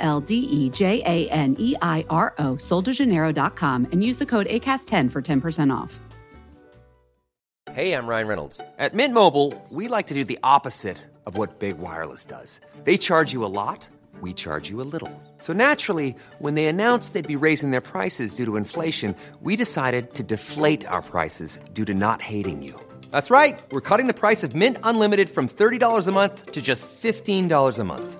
L D E J A N E I R O, soldejaneiro.com, and use the code ACAST10 for 10% off. Hey, I'm Ryan Reynolds. At Mint Mobile, we like to do the opposite of what Big Wireless does. They charge you a lot, we charge you a little. So naturally, when they announced they'd be raising their prices due to inflation, we decided to deflate our prices due to not hating you. That's right. We're cutting the price of Mint Unlimited from $30 a month to just $15 a month.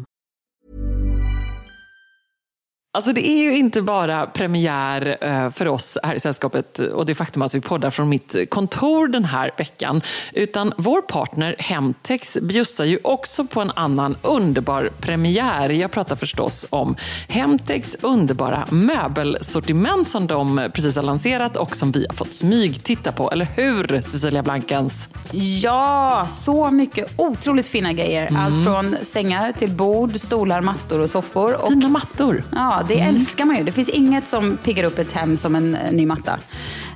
Alltså det är ju inte bara premiär eh, för oss här i sällskapet och det faktum att vi poddar från mitt kontor den här veckan. Utan vår partner Hemtex bjussar ju också på en annan underbar premiär. Jag pratar förstås om Hemtex underbara möbelsortiment som de precis har lanserat och som vi har fått smyg titta på. Eller hur Cecilia Blankens? Ja, så mycket otroligt fina grejer. Mm. Allt från sängar till bord, stolar, mattor och soffor. Och, Fina mattor. ja, det älskar man ju. Det finns inget som piggar upp ett hem som en eh, ny matta.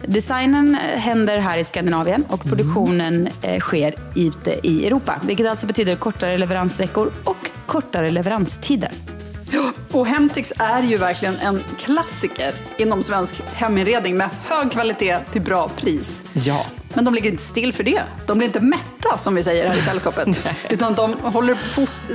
Designen eh, händer här i Skandinavien och produktionen eh, sker ute i Europa. Vilket alltså betyder kortare leveranssträckor och kortare leveranstider. Och Hemtex är ju verkligen en klassiker inom svensk heminredning med hög kvalitet till bra pris. Ja. Men de ligger inte still för det. De blir inte mätta som vi säger här i sällskapet. utan de håller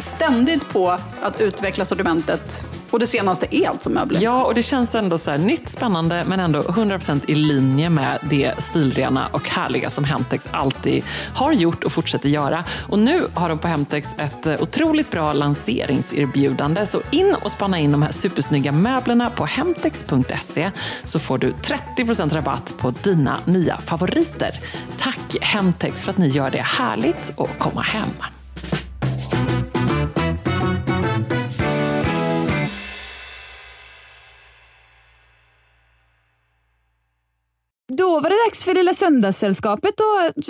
ständigt på att utveckla sortimentet. Och det senaste är alltså möbler. Ja, och det känns ändå så här nytt, spännande men ändå 100% i linje med det stilrena och härliga som Hemtex alltid har gjort och fortsätter göra. Och nu har de på Hemtex ett eh, otroligt bra lanseringserbjudande. Så in och spana in de här supersnygga möblerna på hemtex.se så får du 30% rabatt på dina nya favoriter. Tack Hemtex för att ni gör det härligt att komma hem. Då var det dags för lilla söndagssällskapet att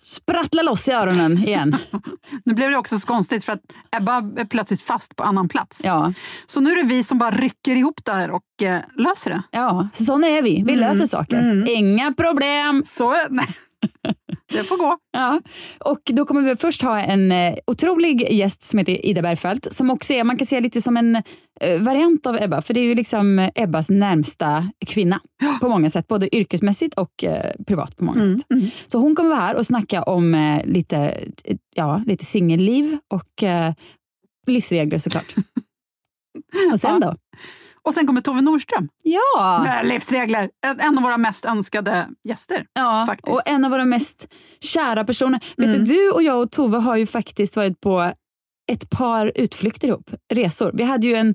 sprattla loss i öronen igen. Nu blev det också så konstigt för att Ebba är plötsligt fast på annan plats. Ja, Så nu är det vi som bara rycker ihop det här och eh, löser det. ja sån är vi. Vi löser saker. Inga problem. Så, nej. Det får gå. Ja. Och då kommer vi först ha en eh, otrolig gäst som heter Ida Bergfeldt som också är, man kan säga lite som en eh, variant av Ebba, för det är ju liksom Ebbas närmsta kvinna på många sätt, både yrkesmässigt och eh, privat på många sätt. Så hon kommer vara här och snacka om lite, ja, lite singelliv och livsregler såklart. och sen då? Och sen kommer Tove Nordström. Ja! Med livsregler. En, en av våra mest önskade gäster. Ja, faktiskt. och en av våra mest kära personer. Vet du, du och jag och Tove har ju faktiskt varit på ett par utflykter ihop, resor. Vi hade ju en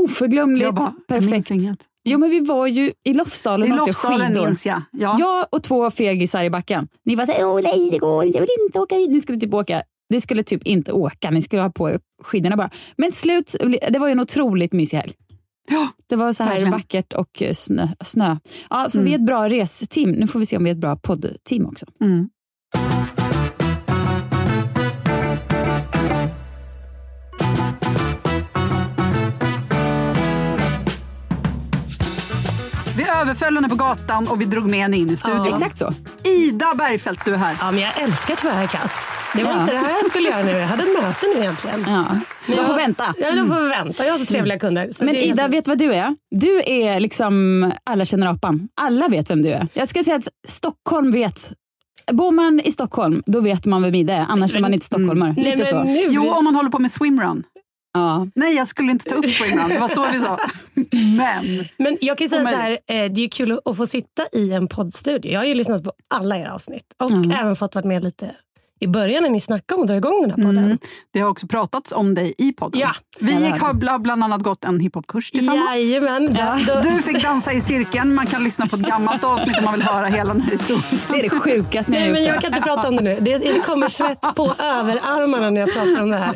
oförglömligt Jag bara, jag perfekt... inget. Jo, men vi var ju i Lofsdalen och åkte skidor. minns jag. Ja. Jag och två fegisar i backen. Ni var såhär, åh nej det går inte, jag vill inte åka. Ni skulle typ åka. Ni skulle typ inte åka, ni skulle ha på skidorna bara. Men slut, det var ju en otroligt mysig helg. Ja, Det var så här Verkligen. vackert och eh, snö. snö. Ja, så Mm. vi är ett bra resteam. Nu får vi se om vi är ett bra poddteam också. Mm. Vi överföll henne på gatan och vi drog med henne in i studion. Exakt så. Ida Bergfeldt, du är här. Ja, men jag älskar tvära kast. Det var Ja. inte det här jag skulle göra nu. Jag hade ett möte nu egentligen. Ja. Men De jag- får vänta. Ja, då får vi vänta. Jag har så trevliga kunder. Så Men Ida, vet vad du är? Du är liksom alla känner apan. Alla vet vem du är. Jag ska säga att Stockholm vet. Bor man i Stockholm, då vet man vem Ida är. Annars är man inte stockholmare. Nej, Lite så. men nu Jo, om man håller på med swimrun. Ja. Nej, jag skulle inte ta upp swimrun. Det var så vi sa. Men Men jag kan säga så Omöjligt. här, eh, det är kul att- att få sitta i en poddstudio. Jag har ju lyssnat på alla era avsnitt och Mm. även fått vara med lite i början när ni snackade om att dra igång den här podden. Mm. det har också pratats om dig i podden. Ja. Vi gick, har bla- bland annat gått en hiphopkurs tillsammans. Jajamän. Ja. Du fick dansa i cirkeln. Man kan lyssna på ett gammalt avsnitt om man vill höra hela den här historien. Det är det sjukaste nej, men jag kan inte prata om det nu. Det, det kommer svett på överarmarna när jag pratar om det här.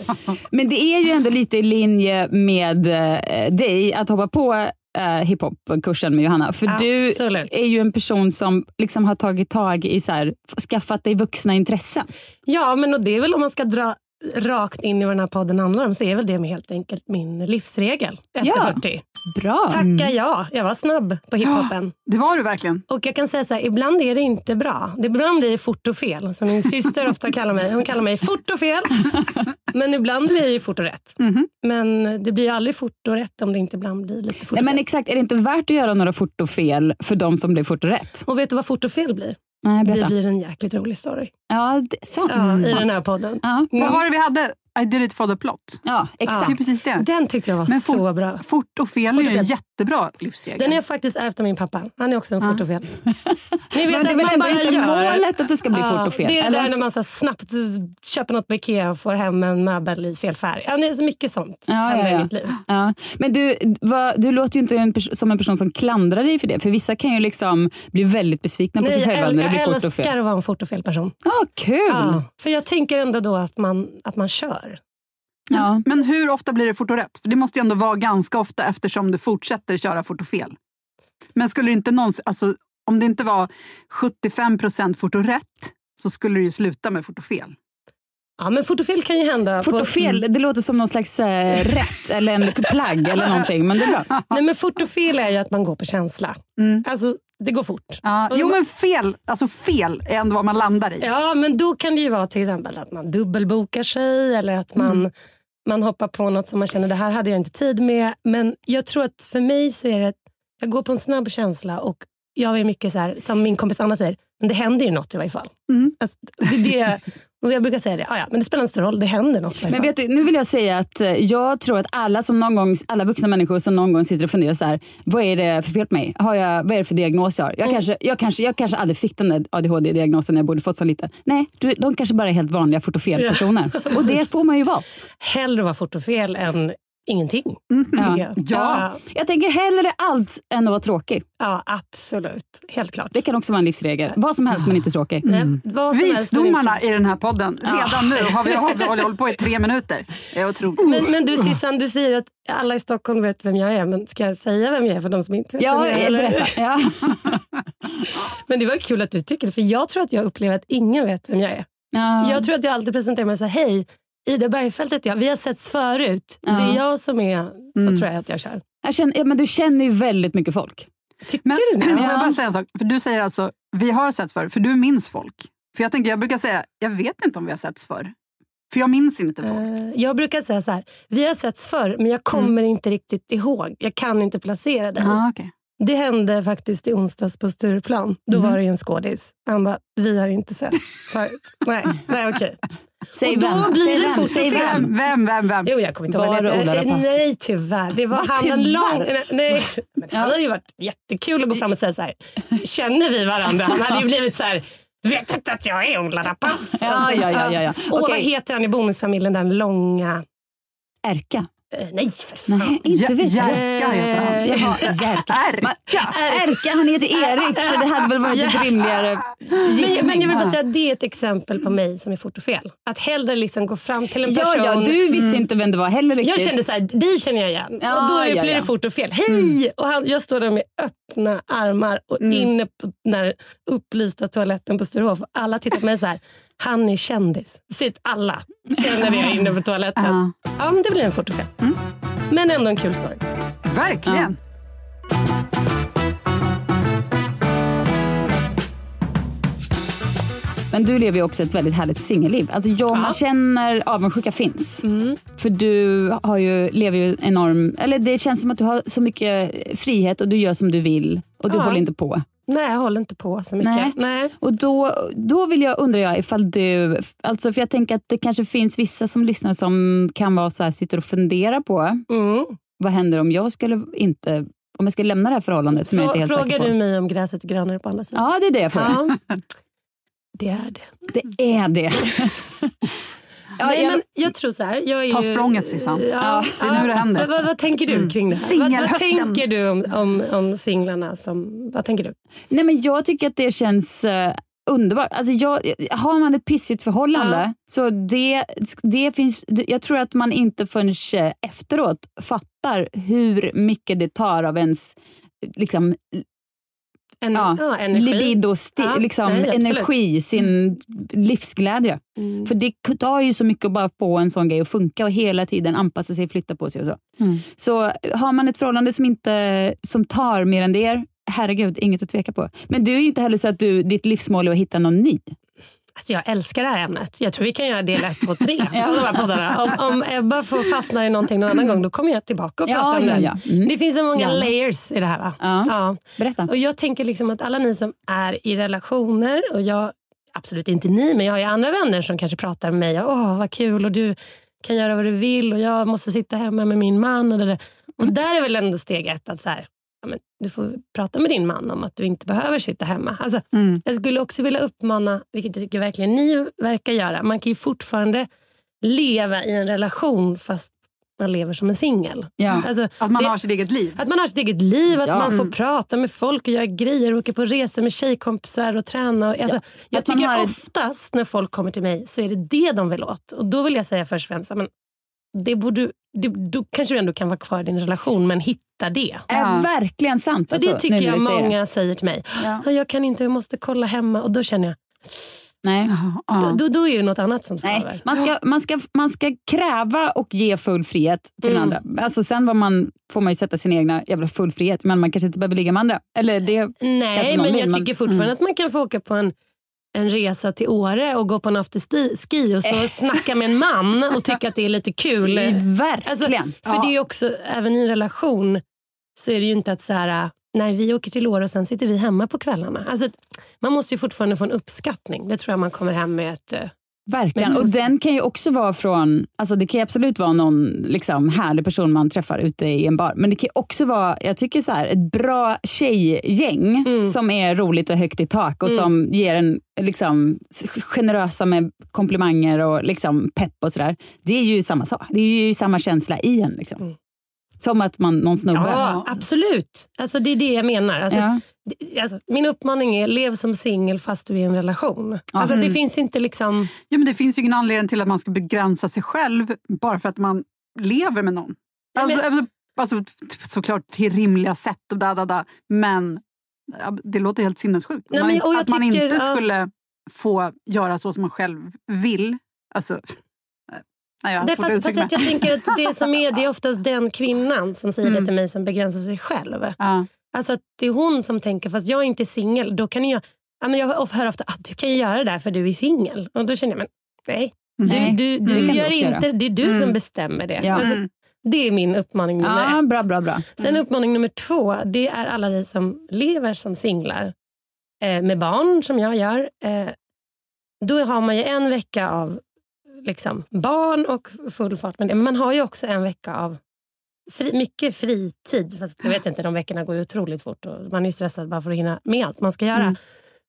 Men det är ju ändå lite i linje med eh, dig att hoppa på eh, hiphopkursen med Johanna. För du Absolut. är ju en person som liksom har tagit tag i, så här, skaffat dig vuxna intressen. Ja, men och det är väl om man ska dra rakt in i vad den här podden handlar om så är väl det med helt enkelt min livsregel efter Ja. 40. Bra. Tacka ja. Jag var snabb på hiphopen. Det var du verkligen. Och jag kan säga så här, ibland är det inte bra. Det ibland blir det fort och fel, som min syster ofta kallar mig. Hon kallar mig fort och fel. Men ibland blir det fort och rätt. Mhm. Men det blir aldrig fort och rätt om det inte ibland blir lite fort Nej, och men fel. exakt, är det inte värt att göra några fort och fel för de som blir fort och rätt? Och vet du vad fort och fel blir? Nej, Det blir en jäkligt rolig story. Ja, det, sant. Ja, I sant. den här podden. Ja, Vad var det vi hade? I did it for the plot. ja, Det är exakt. precis det. Den tyckte jag var Men så fort- bra. Fort och fel Fort är och ju en fel. Jättebra livsregel. Den har jag faktiskt ärvt av min pappa. Han är också en fort och fel. Ni vet Men det man ändå inte gör. målet att det ska bli Ja, fort och fel? Det är eller? där när man så snabbt köper något på Ikea och får hem en möbel i fel färg. Ja, det är så mycket sånt Ja, ja, ja. i mitt liv. Ja. Men du, vad, du låter ju inte en som en person som klandrar dig för det. För vissa kan ju liksom bli väldigt besvikna på sig jag, själva äl- när det jag blir fort och fel. älskar att vara en fort och fel person. Ja, kul! Ja, för jag tänker ändå då att man, att man kör. Ja. Men hur ofta blir det fort och rätt? För det måste ju ändå vara ganska ofta eftersom du fortsätter köra fort och fel. Men skulle det inte någonsin, alltså, om det inte var 75 procent fort och rätt så skulle det ju sluta med fort och fel. Ja, men fort och fel kan ju hända. Fort och fel, det låter som någon slags eh, rätt eller en plagg eller någonting. Men det är bra. Nej, men fort och fel är ju att man går på känsla. Mm. Alltså, det går fort. Ja, jo men fel, alltså fel är ändå vad man landar i. Ja, men då kan det ju vara till exempel att man dubbelbokar sig eller att man, Mm. Man hoppar på något som man känner det här hade jag inte tid med. Men jag tror att för mig så är det att jag går på en snabb känsla och jag är mycket så här, som min kompis Anna säger, men det händer ju något i varje fall. Mm. Alltså, det, det, och jag brukar säga det, ah, ja, men det spelar inte roll, det händer något varje Men vet du, nu vill jag säga att eh, jag tror att alla, som någon gång, alla vuxna människor som någon gång sitter och funderar så här, vad är det för fel på mig? Har jag, vad är det för diagnos jag har? Jag, Mm. kanske, jag, kanske, jag kanske aldrig fick den där ADHD-diagnosen när jag borde fått som liten. Nej, du, de kanske bara är helt vanliga fort och fel-personer. Och det får man ju vara. Hellre vara fort och fel än ingenting. Ja. tycker jag. Ja. ja, Jag tänker hellre allt än att vara tråkig. ja, absolut. Helt klart. Det kan också vara en livsregel. Vad som helst men inte tråkig. Nej, vad som helst, men Visdomarna i den här podden, redan nu har vi, har vi hållit på i tre minuter. Det är otroligt. Men, men du Sissan, du säger att alla i Stockholm vet vem jag är. Men ska jag säga vem jag är för de som inte vet Ja, vem jag är? eller? berätta. Ja. Men det var kul att du tycker det. För jag tror att jag upplever att ingen vet vem jag är. Ja. Jag tror att jag alltid presenterar mig så här, hej, Ida Bergfeldt heter jag. Vi har setts förut. Det är jag som är, så Mm. tror jag att jag kör. Jag känner, ja, men du känner ju väldigt mycket folk. Tycker Men, du det? Ja. jag bara säga en sak? För du säger alltså, vi har setts förr, för du minns folk. För jag tänker, jag brukar säga, jag vet inte om vi har setts förr. För jag minns inte folk. Eh, Jag brukar säga så här, vi har setts förr men jag kommer inte riktigt ihåg. Jag kan inte placera dig. Ah, okay. Det hände faktiskt i onsdags på Stureplan. Då Mhm. var det en skådis. Han bara, vi har inte sett förut. nej, nej okej. Säg Och då vem. blir Säg det vem. Säg vem. Vem, vem, vem? Jo, jag kommer inte ihåg. Var vad det. Rapace? Nej, tyvärr. Det var Va, han en tyvärr? lång... Nej, nej. Men det hade ju varit jättekul att gå fram och säga så här. Känner vi varandra? Han hade ju blivit så här. Vet du inte att jag är Ola Rapace? Ja, ja, ja, ja, ja. Och vad Okej. heter han i Bonusfamiljen, den långa... Erka. Eh, nej, för fan. Nej, inte vet jag. Jerka heter han. Eh, Jaha, Jerka. Erka. Han heter Erik, så det hade väl varit ett rimligare Men, men jag vill bara säga att det är ett exempel på mig som är fort och fel. Att hellre liksom gå fram till en Ja, person. ja, du visste inte vem det var heller riktigt. Jag kände så här, dig känner jag igen. Ja, och då är- ja, blir ja. det fort och fel. Hej! Och han, jag står där med öppna armar och inne på den här upplysta toaletten på Sturehof. Alla tittar på mig så här. Han är kändis. Sitt alla känner det inne på toaletten. Ja. Ja, men det blir en och fel. Men ändå en kul story. Verkligen. Men du lever ju också ett väldigt härligt singelliv. Alltså jag, Man känner avundsjuka finns. Mm. För du har ju, lever ju enorm... Eller det känns som att du har så mycket frihet och du gör som du vill. Och du Ja. håller inte på. Nej, jag håller inte på så mycket. Nej. Nej. Och då, då vill jag, undrar jag ifall du... Alltså för jag tänker att det kanske finns vissa som lyssnar som kan vara så här, sitter och fundera på Mm. vad händer om jag skulle inte... Om jag skulle lämna det här förhållandet som jag inte är helt Frågar säker på. du mig om gräset är grönare på andra sidan? Ja, det är det jag frågar. Ja. Det är det. Det är det. ja, Nej, jag, men jag tror så här. Jag är Ta ju, språnget, Sissan. Ja, Det är nu det händer. Vad, vad, tänker du kring det här? Vad, vad tänker du om, om, om singlarna? Som, vad tänker du? nej, men jag tycker att det känns eh, underbart. Alltså jag, har man ett pissigt förhållande Ja. så det, det finns... Jag tror att man inte förrän eh, efteråt fattar hur mycket det tar av ens liksom, En, Ja, ja, energi. libido, sti, Ja, liksom, nej, energi, sin livsglädje. Mm. För det tar ju så mycket att bara få en sån grej att funka och hela tiden anpassa sig, flytta på sig och så. Mm. Så har man ett förhållande som, inte, som tar mer än det, herregud, inget att tveka på. Men du är ju inte heller så att du, ditt livsmål är att hitta någon ny. Alltså jag älskar det här ämnet. Jag tror vi kan göra del 1, 2, 3 på de här poddarna. Om, om Ebba får fastna i någonting någon annan gång, då kommer jag tillbaka och Ja, prata om ja, det. ja. Mm. Det finns så många layers i det här. Ja. Berätta. Och jag tänker liksom att alla ni som är i relationer, och jag, absolut inte ni, men jag har ju andra vänner som kanske pratar med mig. Åh, vad kul och du kan göra vad du vill och jag måste sitta hemma med min man. Och, det där. och där är väl ändå steg ett att så här, ja, men du får prata med din man om att du inte behöver sitta hemma. Alltså, Mm. Jag skulle också vilja uppmana, vilket jag tycker verkligen ni verkar göra, man kan ju fortfarande leva i en relation fast man lever som en singel. Ja. Alltså, Att man det- har sitt eget liv. att man har sitt eget liv, att Ja. man får Mm. prata med folk och göra grejer, åka på resor med tjejkompisar och träna. Och, alltså, Jag Att tycker har oftast när folk kommer till mig så är det det de vill åt. Och då vill jag säga först och främst, men det borde, det, då kanske du ändå kan vara kvar i din relation, men hitta det. Är verkligen sant. För alltså, det tycker jag säger det. många säger till mig. Ja. "Ja, Jag kan inte, jag måste kolla hemma. Och då känner jag, Nej. Ja. då, då är det något annat som Nej, skaver. man ska, man, ska, man ska kräva och ge full frihet till Mm. den andra. Alltså sen vad man, får man ju sätta sin egna jävla full frihet, men man kanske inte behöver ligga med andra. Eller det, Nej, men vill, jag tycker fortfarande mm. att man kan få åka på en, en resa till Åre och gå på en afterski och stå och snacka med en man och tycka att det är lite kul. verkligen. För det är också, även i en relation så är det ju inte att så här, nej vi åker till Åre och sen sitter vi hemma på kvällarna. Alltså, man måste ju fortfarande få en uppskattning. Det tror jag man kommer hem med ett... Verkligen. Och den kan ju också vara från, alltså det kan ju absolut vara någon liksom, härlig person man träffar ute i en bar. Men det kan också vara, jag tycker så här, ett bra tjejgäng Mm. som är roligt och högt i tak och som ger en liksom, generösa med komplimanger och liksom, pepp och sådär. Det är ju samma sak. Det är ju samma känsla i en. Liksom. Mm. Som att man, någon snubbe. Ja, absolut. Alltså, det är det jag menar. Alltså, Ja. det- alltså, min uppmaning är, lev som singel fast du är i en relation. Alltså, Mm. Det finns inte liksom... Ja, men det finns ju ingen anledning till att man ska begränsa sig själv bara för att man lever med någon. Ja, Alltså, men- alltså, alltså, såklart till rimliga sätt och da, da, da. men ja, det låter helt sinnessjukt. Nej, man, men- och jag att man tycker, inte ja. skulle få göra så som man själv vill. Alltså, nej, jag Det fast, fast jag tänker att det som är, det är oftast den kvinnan som säger det till mig som begränsar sig själv. Ja. Alltså att det är hon som tänker, fast jag är inte singel, då kan jag... Ja, men jag hör ofta att du kan göra det där för du är singel. Och då känner jag, men nej. Nej, Du, du, det du gör göra. inte, det är du Mm. som bestämmer det. Ja. Alltså, Mm. det är min uppmaning nummer Ja, ett. bra, bra, bra. Sen uppmaning nummer två, det är alla vi som lever som singlar. Eh, med barn, som jag gör. Eh, då har man ju en vecka av liksom, barn och full fart med det. Men man har ju också en vecka av fri, mycket fritid. Fast jag vet inte, de veckorna går ju otroligt fort. Och man är stressad bara för att hinna med allt man ska göra. Mm.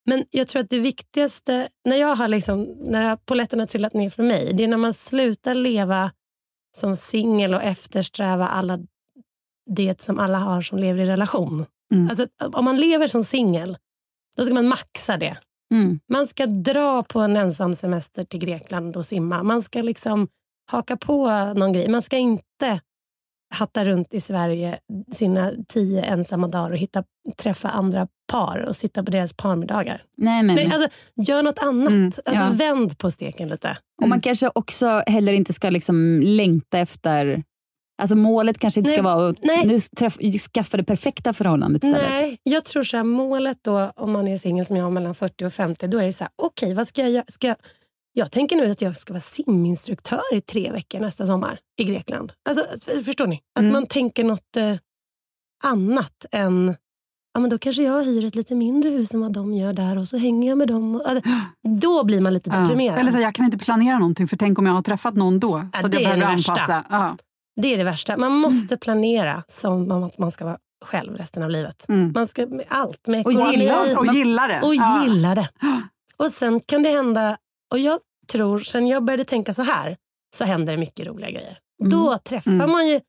Men jag tror att det viktigaste, när jag har liksom, när polletten har trillat ner för mig, det är när man slutar leva som singel och eftersträva alla det som alla har som lever i relation. Mm. Alltså, om man lever som singel, då ska man maxa det. Mm. Man ska dra på en ensam semester till Grekland och simma. Man ska liksom haka på någon grej. Man ska inte hatta runt i Sverige sina tio ensamma dagar och hitta, träffa andra par och sitta på deras parmiddagar. Nej, nej, Nej, nej. alltså, gör något annat. Mm, alltså, ja. Vänd på steken lite. Och man kanske också heller inte ska liksom längta efter Alltså målet kanske inte Nej, ska vara att nej. nu träff, skaffa det perfekta förhållandet istället. Nej, jag tror så här, målet då om man är singel som jag mellan 40 och 50, då är det så här, okej vad ska jag göra? Ska jag, jag tänker nu att jag ska vara siminstruktör i tre veckor nästa sommar i Grekland. Alltså, förstår ni? Att Mm. man tänker något eh, annat än Ja, men då kanske jag hyr ett lite mindre hus än vad de gör där och så hänger jag med dem. Och, alltså, då blir man lite deprimerad. Eller så jag kan inte planera någonting för tänk om jag har träffat någon då. Ja, så att det jag behöver anpassa. Ja. Det är det värsta. Man måste planera som om att man ska vara själv resten av livet. Mm. Man ska med allt. Med Och ekonomi gilla- Och gilla det. och Ja. gilla det. Och sen kan det hända, och jag tror, sen jag började tänka så här, så händer det mycket roliga grejer. Mm. Då träffar Mm. man ju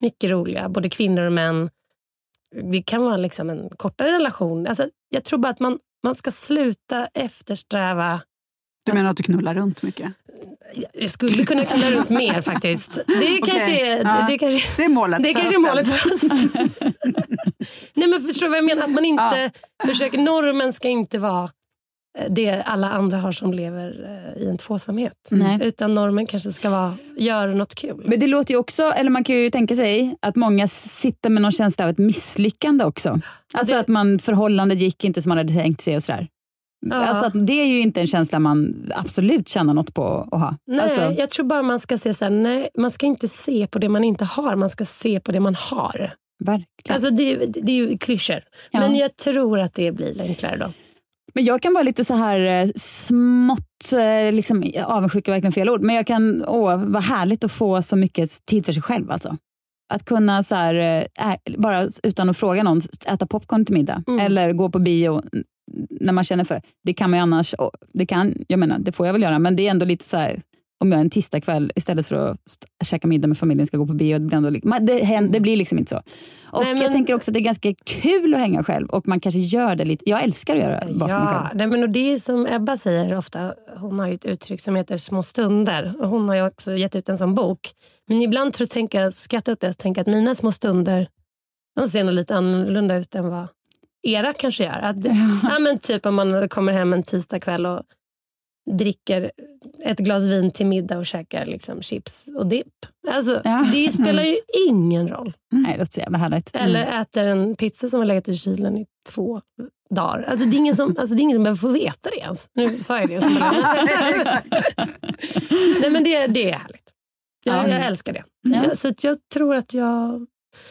mycket roliga, både kvinnor och män. Det kan vara liksom en kortare relation. Alltså, jag tror bara att man, man ska sluta eftersträva Du menar att du knullar runt mycket? Jag skulle kunna knulla runt mer faktiskt. Det kanske är, Ja. det kanske, Det är målet. det för kanske är målet för oss. Nej men förstår du vad jag menar? Att man inte försöker, normen ska inte vara eh, det alla andra har som lever eh, i en tvåsamhet. Nej. Utan normen kanske ska vara, gör något kul. Men det låter ju också, eller man kan ju tänka sig att många sitter med någon känsla av ett misslyckande också. Alltså det- att man, förhållandet gick inte som man hade tänkt sig och sådär. Ja. Alltså det är ju inte en känsla man absolut känner något på att ha. Nej, alltså, jag tror bara man ska se så här, nej, man ska inte se på det man inte har, man ska se på det man har. verkligen. Alltså det, det är ju klyschor. Ja. Men jag tror att det blir enklare då. Men jag kan vara lite så här eh, smått, eh, liksom, avundsjuk är verkligen fel ord, men jag kan, åh, vad härligt att få så mycket tid för sig själv. Alltså. Att kunna, så här, eh, ä, bara utan att fråga någon, äta popcorn till middag. Mm. Eller gå på bio när man känner för det. Det kan man ju annars, det, kan, jag menar, det får jag väl göra, men det är ändå lite så här, om jag en tisdagkväll istället för att käka middag med familjen ska gå på bio. Det blir, ändå, det, händer, det blir liksom inte så. Och Nej, men- Jag tänker också att det är ganska kul att hänga själv och man kanske gör det lite. Jag älskar att göra det bara för mig själv. Ja, nej, men och det är som Ebba säger ofta, hon har ju ett uttryck som heter små stunder. Och hon har ju också gett ut en sån bok. Men ibland tror jag tänka, skratta åt det och tänka att mina små stunder de ser nog lite annorlunda ut än vad era kanske gör. Att, ja, men typ om man kommer hem en tisdagkväll och dricker ett glas vin till middag och käkar liksom chips och dipp. Alltså, Ja. Det spelar ju ingen roll. Nej, det låter jävla härligt. Eller äter en pizza som har legat i kylen i två dagar. Alltså, det, är ingen som, alltså, det är ingen som behöver få veta det ens. Nu sa jag det. Nej, men det, det är härligt. Jag, Ja. jag älskar det. Ja. Så jag tror att jag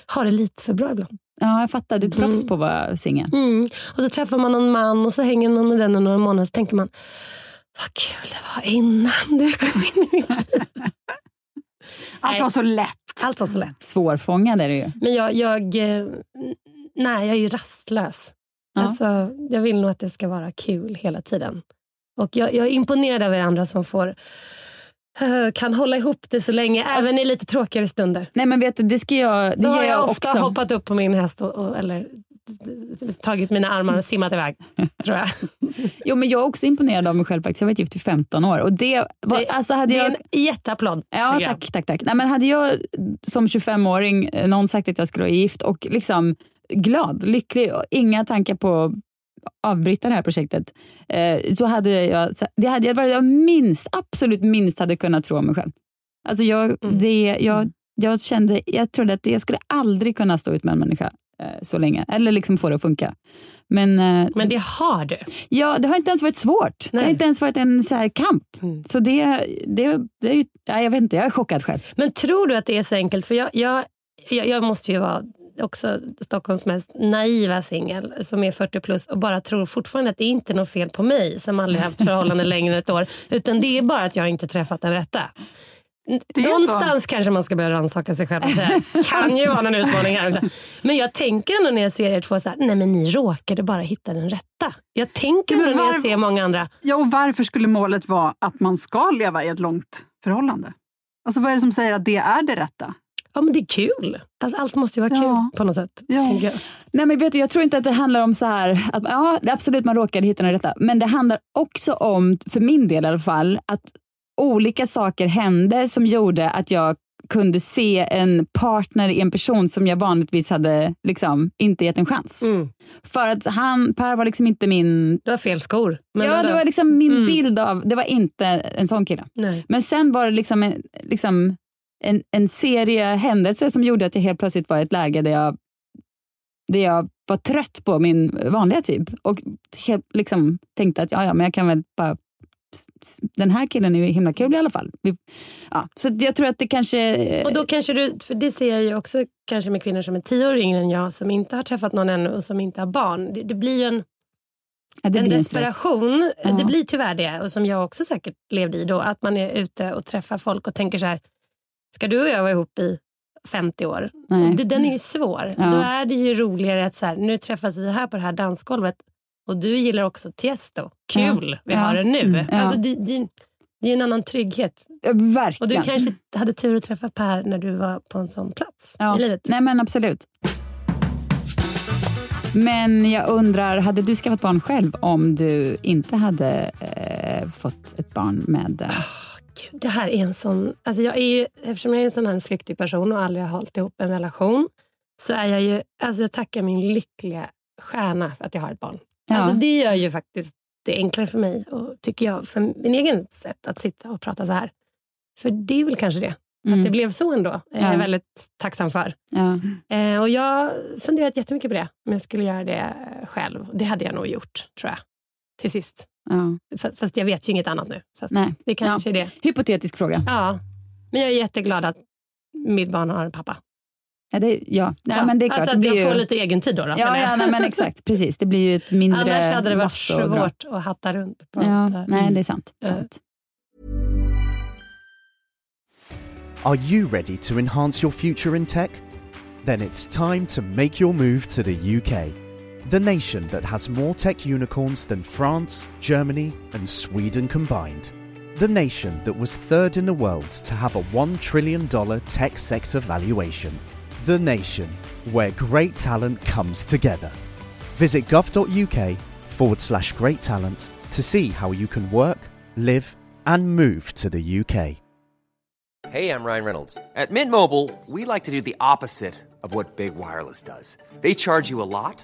har det lite för bra ibland. Ja, jag fattar. Du är proffs på att vara singel. Mm. Och så träffar man någon man och så hänger man med den i några månader så tänker man vad kul det var innan du kom in i mitt liv. Allt var så lätt. Allt var så lätt. Svårfångad är du ju. Men jag, jag, eh, nej, jag är ju rastlös. Ja. Alltså, jag vill nog att det ska vara kul hela tiden. Och jag, jag är imponerad av er andra som får kan hålla ihop det så länge, även i lite tråkigare stunder. Nej men vet du, det ska jag, det Då har jag, jag ofta också. hoppat upp på min häst och, och, eller tagit mina armar och simmat iväg. tror jag. Jo men jag är också imponerad av mig själv faktiskt. Jag har varit gift i 15 år. Och det var, Det- alltså hade Det är jag, en jätteapplåd. Ja, tack, tack, tack. Nej, men hade jag som 25-åring eh, någon sagt att jag skulle vara gift och liksom glad, lycklig och inga tankar på avbryta det här projektet, eh, så hade jag, det hade jag varit jag minst, absolut minst hade kunnat tro om mig själv. Alltså jag, Mm. det, jag, jag kände, jag trodde att jag skulle aldrig kunna stå ut med en människa eh, så länge, eller liksom få det att funka. Men, eh, Men det har du. ja, det har inte ens varit svårt. Det har Nej. inte ens varit en så här kamp. Mm. Så det, det, det är ju, ja, jag vet inte, jag är chockad själv. Men tror du att det är så enkelt? För jag, jag, jag, jag måste ju vara också Stockholms mest naiva singel som är 40 plus och bara tror fortfarande att det är inte är något fel på mig som aldrig haft förhållande längre än ett år. Utan det är bara att jag inte träffat den rätta. Det Någonstans kanske man ska börja rannsaka sig själv säga kan ju vara någon utmaning här också. Men jag tänker ändå när jag ser er två så här, nej men ni råkade bara hitta den rätta. Jag tänker men ändå när jag var- ser många andra, Ja, och varför skulle målet vara att man ska leva i ett långt förhållande? Alltså vad är det som säger att det är det rätta? Ja men det är kul. Alltså, allt måste ju vara Ja. kul på något sätt. Ja. jag. Nej, men vet du, jag tror inte att det handlar om så här, att ja, det absolut man råkade hitta den rätta, men det handlar också om, för min del i alla fall, att olika saker hände som gjorde att jag kunde se en partner i en person som jag vanligtvis hade liksom inte gett en chans. Mm. För att han, Per var liksom inte min, Du har fel skor. Men ja det var liksom min Mm. bild av, det var inte en sån kille. Nej. Men sen var det liksom, liksom en, en serie händelser som gjorde att jag helt plötsligt var i ett läge där jag, där jag var trött på min vanliga typ och helt, liksom, tänkte att ja, ja, men jag kan väl bara den här killen är ju himla kul i alla fall. Vi, ja, så jag tror att det kanske... Och då kanske du, för det ser jag ju också kanske med kvinnor som är tio år yngre än jag som inte har träffat någon ännu och som inte har barn. Det, det blir ju en, ja, en desperation. Ja. Det blir tyvärr det och som jag också säkert levde i då. Att man är ute och träffar folk och tänker så här. Ska du och jag vara ihop i 50 år? Det, den är ju svår. Ja. Då är det ju roligare att så här, nu träffas vi här på det här dansgolvet och du gillar också Tiesto. Kul, vi Ja. har det nu. Mm, ja. Alltså, det, det, det är en annan trygghet. Ja, Verkligen. Och du kanske hade tur att träffa Per när du var på en sån plats ja. i livet. Nej men absolut. Men jag undrar, hade du skaffat barn själv om du inte hade eh, fått ett barn med... Eh, det här är en sån... Alltså jag är ju, eftersom jag är en sån här flyktig person och aldrig har hållit ihop en relation så är jag ju... Alltså jag tackar min lyckliga stjärna för att jag har ett barn. Ja. Alltså det gör ju faktiskt det enklare för mig och tycker jag, för min egen sätt att sitta och prata så här. För det är väl kanske det. Mm. Att det blev så ändå. är Ja. jag väldigt tacksam för. ja. Eh, och jag har funderat jättemycket på det. Om jag skulle göra det själv. Det hade jag nog gjort, tror jag. Till sist. Ja. Fast jag vet ju inget annat nu. Så att Nej. det kanske är det. Hypotetisk fråga. Ja. Men jag är jätteglad att mitt barn har en pappa. Ja, det, ja. Nej, Ja, men det är klart. Alltså det att blir jag ju... får lite egen tid då. då Ja, ja nej, men exakt. Precis. Det blir ju ett mindre Annars hade det varit lass att svårt att hatta runt. På Ja, det. nej, det är sant. Eh. sant. Are you ready to enhance your future in tech? Then it's time to make your move to the UK, the nation that has more tech unicorns than France, Germany, and Sweden combined. The nation that was third in the world to have a $1 trillion tech sector valuation. The nation where great talent comes together. Visit gov.uk forward slash great talent to see how you can work, live, and move to the UK. Hey, I'm Ryan Reynolds. At Mint Mobile, we like to do the opposite of what Big Wireless does. They charge you a lot,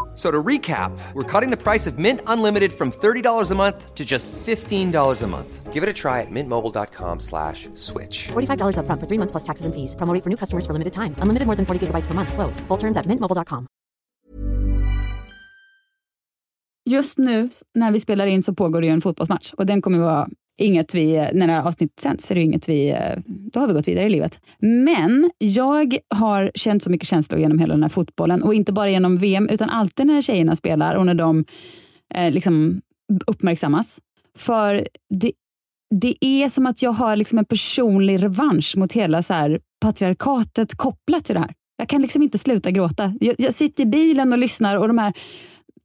F- So to recap, we're cutting the price of Mint Unlimited from $30 a month to just $15 a month. Give it a try at mintmobile.com slash switch. $45 upfront for three months plus taxes and fees. Promo rate for new customers for limited time. Unlimited more than 40 gigabytes per month. Slows. Full terms at mintmobile.com. Just nu när vi spelar in så pågår det ju en fotbollsmatch och den kommer vara inget vi, när det här avsnittet sänds, är det inget vi, eh, då har vi gått vidare i livet. Men jag har känt så mycket känslor genom hela den här fotbollen och inte bara genom VM utan alltid när tjejerna spelar och när de eh, liksom uppmärksammas. För det, det är som att jag har liksom en personlig revansch mot hela så här patriarkatet kopplat till det här. Jag kan liksom inte sluta gråta. Jag, jag sitter i bilen och lyssnar och de här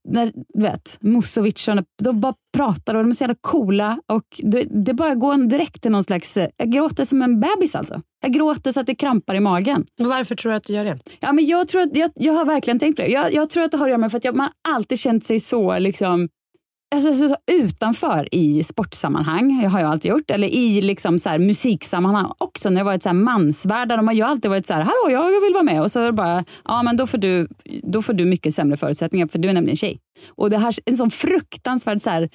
när, vet, Musovic, de bara pratar och de är så jävla coola. Och det, det bara går direkt till någon slags... Jag gråter som en bebis alltså. Jag gråter så att det krampar i magen. Varför tror du att du gör det? Ja, men jag, tror att, jag, jag har verkligen tänkt på det. Jag, jag tror att det har att göra med för att jag, man alltid känt sig så liksom, alltså, så, utanför i sportsammanhang. Har jag alltid gjort. Eller i liksom, så här, musiksammanhang också. När det varit så här, mansvärldar. De har ju alltid varit så här, hallå jag vill vara med. Och så är det bara, ja men då får, du, då får du mycket sämre förutsättningar för du är nämligen tjej. Och det här en sån fruktansvärd så här,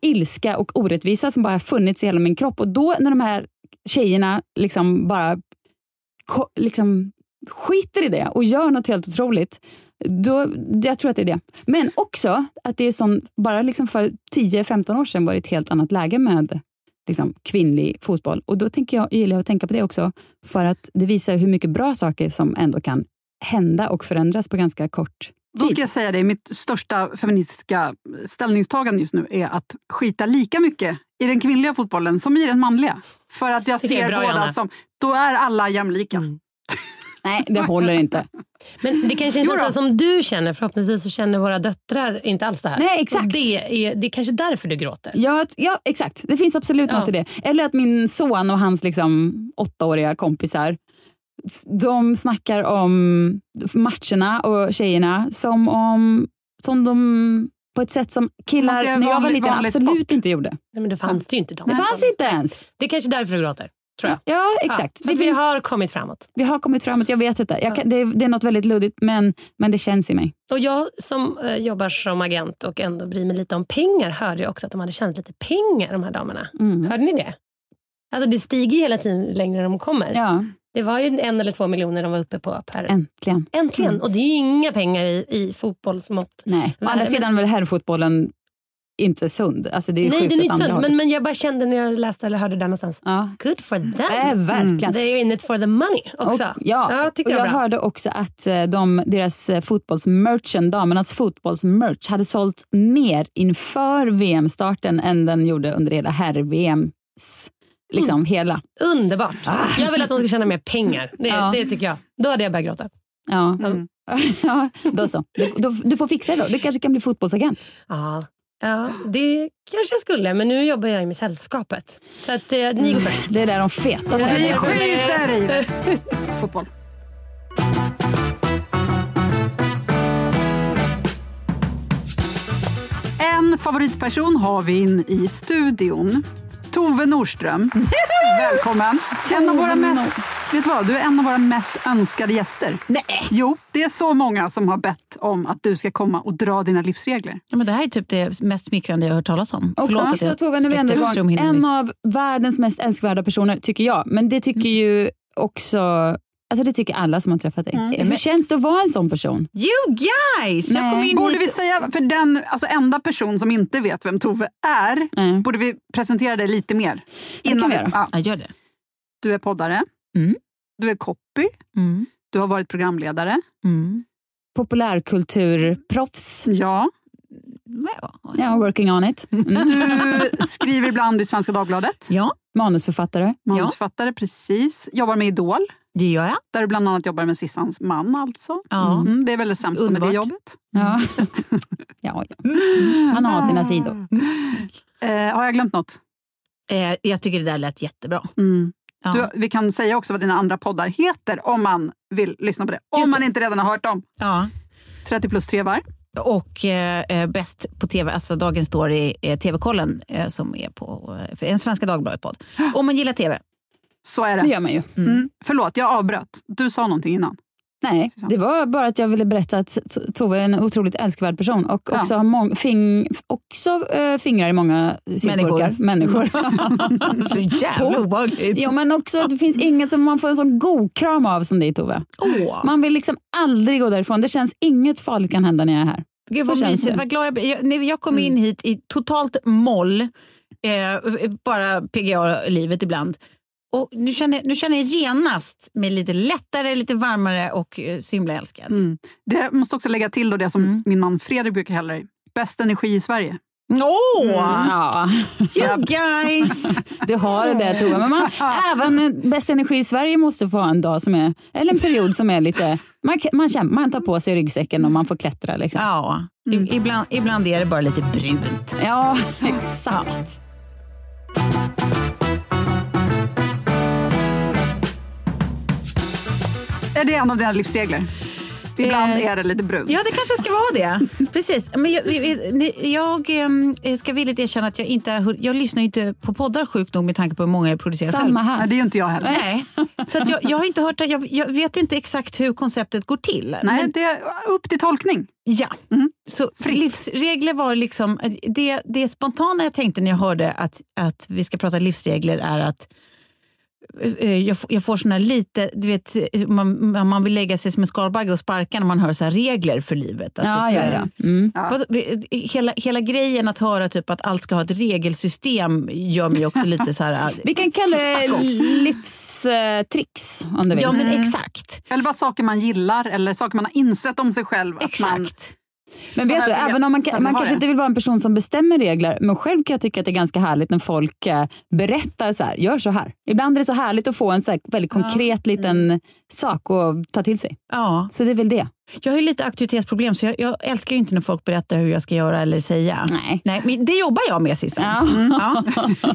ilska och orättvisa som bara har funnits i hela min kropp. Och då när de här tjejerna liksom bara liksom skiter i det och gör något helt otroligt. Då, jag tror att det är det. Men också att det är som, bara liksom för 10-15 år sedan var det ett helt annat läge med liksom, kvinnlig fotboll. Och då tänker jag, gillar jag att tänka på det också, för att det visar hur mycket bra saker som ändå kan hända och förändras på ganska kort Då tid. ska jag säga det, mitt största feministiska ställningstagande just nu är att skita lika mycket i den kvinnliga fotbollen som i den manliga. För att jag ser bra, båda som... Då är alla jämlika. Mm. Nej, det håller inte. Men det kanske är en känsla som du känner. Förhoppningsvis så känner våra döttrar inte alls det här. Nej, exakt. Och det, är, det är kanske därför du gråter. Ja, ja, exakt. Det finns absolut Ja. något i det. Eller att min son och hans liksom, åttaåriga kompisar de snackar om matcherna och tjejerna som om som de på ett sätt som killar när jag var liten absolut sport. inte gjorde. Nej, men det fanns det ju inte. Det fanns inte ens. Det är kanske därför du gråter. Tror jag. Ja, exakt. Ja, det vi finns, har kommit framåt. vi har kommit framåt, jag vet inte. Jag kan, det, det är något väldigt luddigt men, men det känns i mig. Och jag som eh, jobbar som agent och ändå bryr mig lite om pengar hörde ju också att de hade tjänat lite pengar de här damerna. Mm. Hörde ni det? Alltså det stiger ju hela tiden längre de kommer. Ja, Det var ju en eller två miljoner de var uppe på per... äntligen. Äntligen! Mm. Och det är inga pengar i, i fotbollsmått. Nej. Å andra sidan väl herrfotbollen inte sund. Alltså, det är Nej, den är inte hållet. Men, men jag bara kände när jag läste eller hörde det någonstans. Ja. Good for them! Äh, verkligen. They're in it for the money också. Och, ja, Ja, och jag jag hörde också att eh, de, deras eh, fotbollsmerchen, damernas fotbollsmerch, hade sålt mer inför VM-starten än den gjorde under hela herr-VMs liksom Mm. hela. Underbart! Jag vill att de ska tjäna mer pengar. Det, Ja. det tycker jag. Då hade jag börjat gråta. Ja. Mm. ja, då så. Du, då, du får fixa det då. Du kanske kan bli fotbollsagent. Ja, ja, det kanske jag skulle. Men nu jobbar jag med sällskapet. Så att, eh, ni går först. Det är där de feta ja, kommer. Skiter i. Fotboll. En favoritperson har vi in i studion. Tove Norström. Välkommen. En av våra mest, vet du vad, du är en av våra mest önskade gäster. Nej. Jo, det är så många som har bett om att du ska komma och dra dina livsregler. Ja, men det här är typ det mest smickrande jag har hört talas om. Och Förlåt att också jag Tove, nu är ändå igång. En av världens mest älskvärda personer, tycker jag. Men det tycker ju också... Alltså det tycker alla som har träffat dig. Hur känns det att vara en sån person? You guys! Jag kom in Borde vi säga, för den alltså, enda person som inte vet vem Tove är, Nej. borde vi presentera dig lite mer? det kan vi göra. ja. Ja, gör det. Du är poddare, Mm. du är copy, Mm. du har varit programledare. Mm. Populärkulturproffs. Ja. Ja. Ja, working on it. Mm. Du skriver ibland i Svenska Dagbladet. ja, Manusförfattare. Manusförfattare, precis. Jobbar med Idol, det gör jag. där du bland annat jobbar med Sissans man. alltså. Ja. Mm, det är väl det sämsta med det Underbart. jobbet. Ja. ja, ja. Han har sina sidor. Eh, har jag glömt något? Eh, jag tycker det där lät jättebra. Mm. Ja. Du, vi kan säga också vad dina andra poddar heter om man vill lyssna på det. Om Just man det. inte redan har hört dem. Ja. 30 plus trevar. Och eh, eh, bäst på tv, alltså Dagens Story, eh, TV-kollen eh, som är på eh, en Svenska Dagbladet-podd. Om man gillar tv. Så är Det det. gör man ju. Mm. Förlåt, jag avbröt. Du sa någonting innan. Nej, det var bara att jag ville berätta att Tove är en otroligt älskvärd person och Ja. också har mång, fing, också, eh, fingrar i många syltburkar. Människor. Så jävla obehagligt. ja, men också, det finns inget som man får en sån god kram av som dig Tove. Åh. Man vill liksom aldrig gå därifrån. Det känns inget farligt kan hända när jag är här. Gud, Så vad mysigt. Mm. Vad glad jag, blir. jag, jag kom in hit i totalt moll, eh, bara PGA-livet ibland. Och nu känner, nu känner jag genast mig lite lättare, lite varmare och eh, så himla älskad. Mm. Det måste också lägga till då det som Mm. min man Fredrik brukar kalla dig. Bäst energi i Sverige. Åh! Ja, You guys! du har det där Tove. Men man, även en Bäst energi i Sverige måste få ha en dag som är, eller en period som är lite, man, man, kämpar, man tar på sig ryggsäcken och man får klättra. Liksom. Ja, i- ibland, ibland är det bara lite brunt. Ja, exakt. Är det en av dina livsregler? Ibland Eh, är det lite brunt. Ja, det kanske ska vara det. Precis. Men jag, jag, jag ska villigt erkänna att jag inte jag lyssnar inte på poddar sjukt nog med tanke på hur många jag producerar själv. Samma här. Nej, det är ju inte jag heller. Nej, så att jag, jag har inte hört det. Jag, jag vet inte exakt hur konceptet går till. Nej, Men, det är upp till tolkning. ja. Mm. Så livsregler var liksom, det, det spontana jag tänkte när jag hörde att, att vi ska prata livsregler är att jag, får- jag får såna lite, du vet, man, man vill lägga sig som en skalbagge och sparka när man hör så här regler för livet. Att Ja, typ, ja, eh, ja. Mm. Vad- vi- Hela, hela grejen att höra typ att allt ska ha ett regelsystem gör mig också lite så här... Vi kan kalla det livstricks om du vill. Ja men Mm. exakt. Eller bara saker man gillar eller saker man har insett om sig själv. Att man Exakt. Men vet du, även om man, kan, man kanske det. inte vill vara en person som bestämmer regler, men själv kan jag tycka att det är ganska härligt när folk eh, berättar så här, gör så här. Ibland är det så härligt att få en så väldigt konkret liten sak att ta till sig. Ja. Så det är väl det. Jag har ju lite auktoritetsproblem så jag, jag älskar ju inte när folk berättar hur jag ska göra eller säga. Nej. Nej men det jobbar jag med Sissan. Ja. Mm, ja.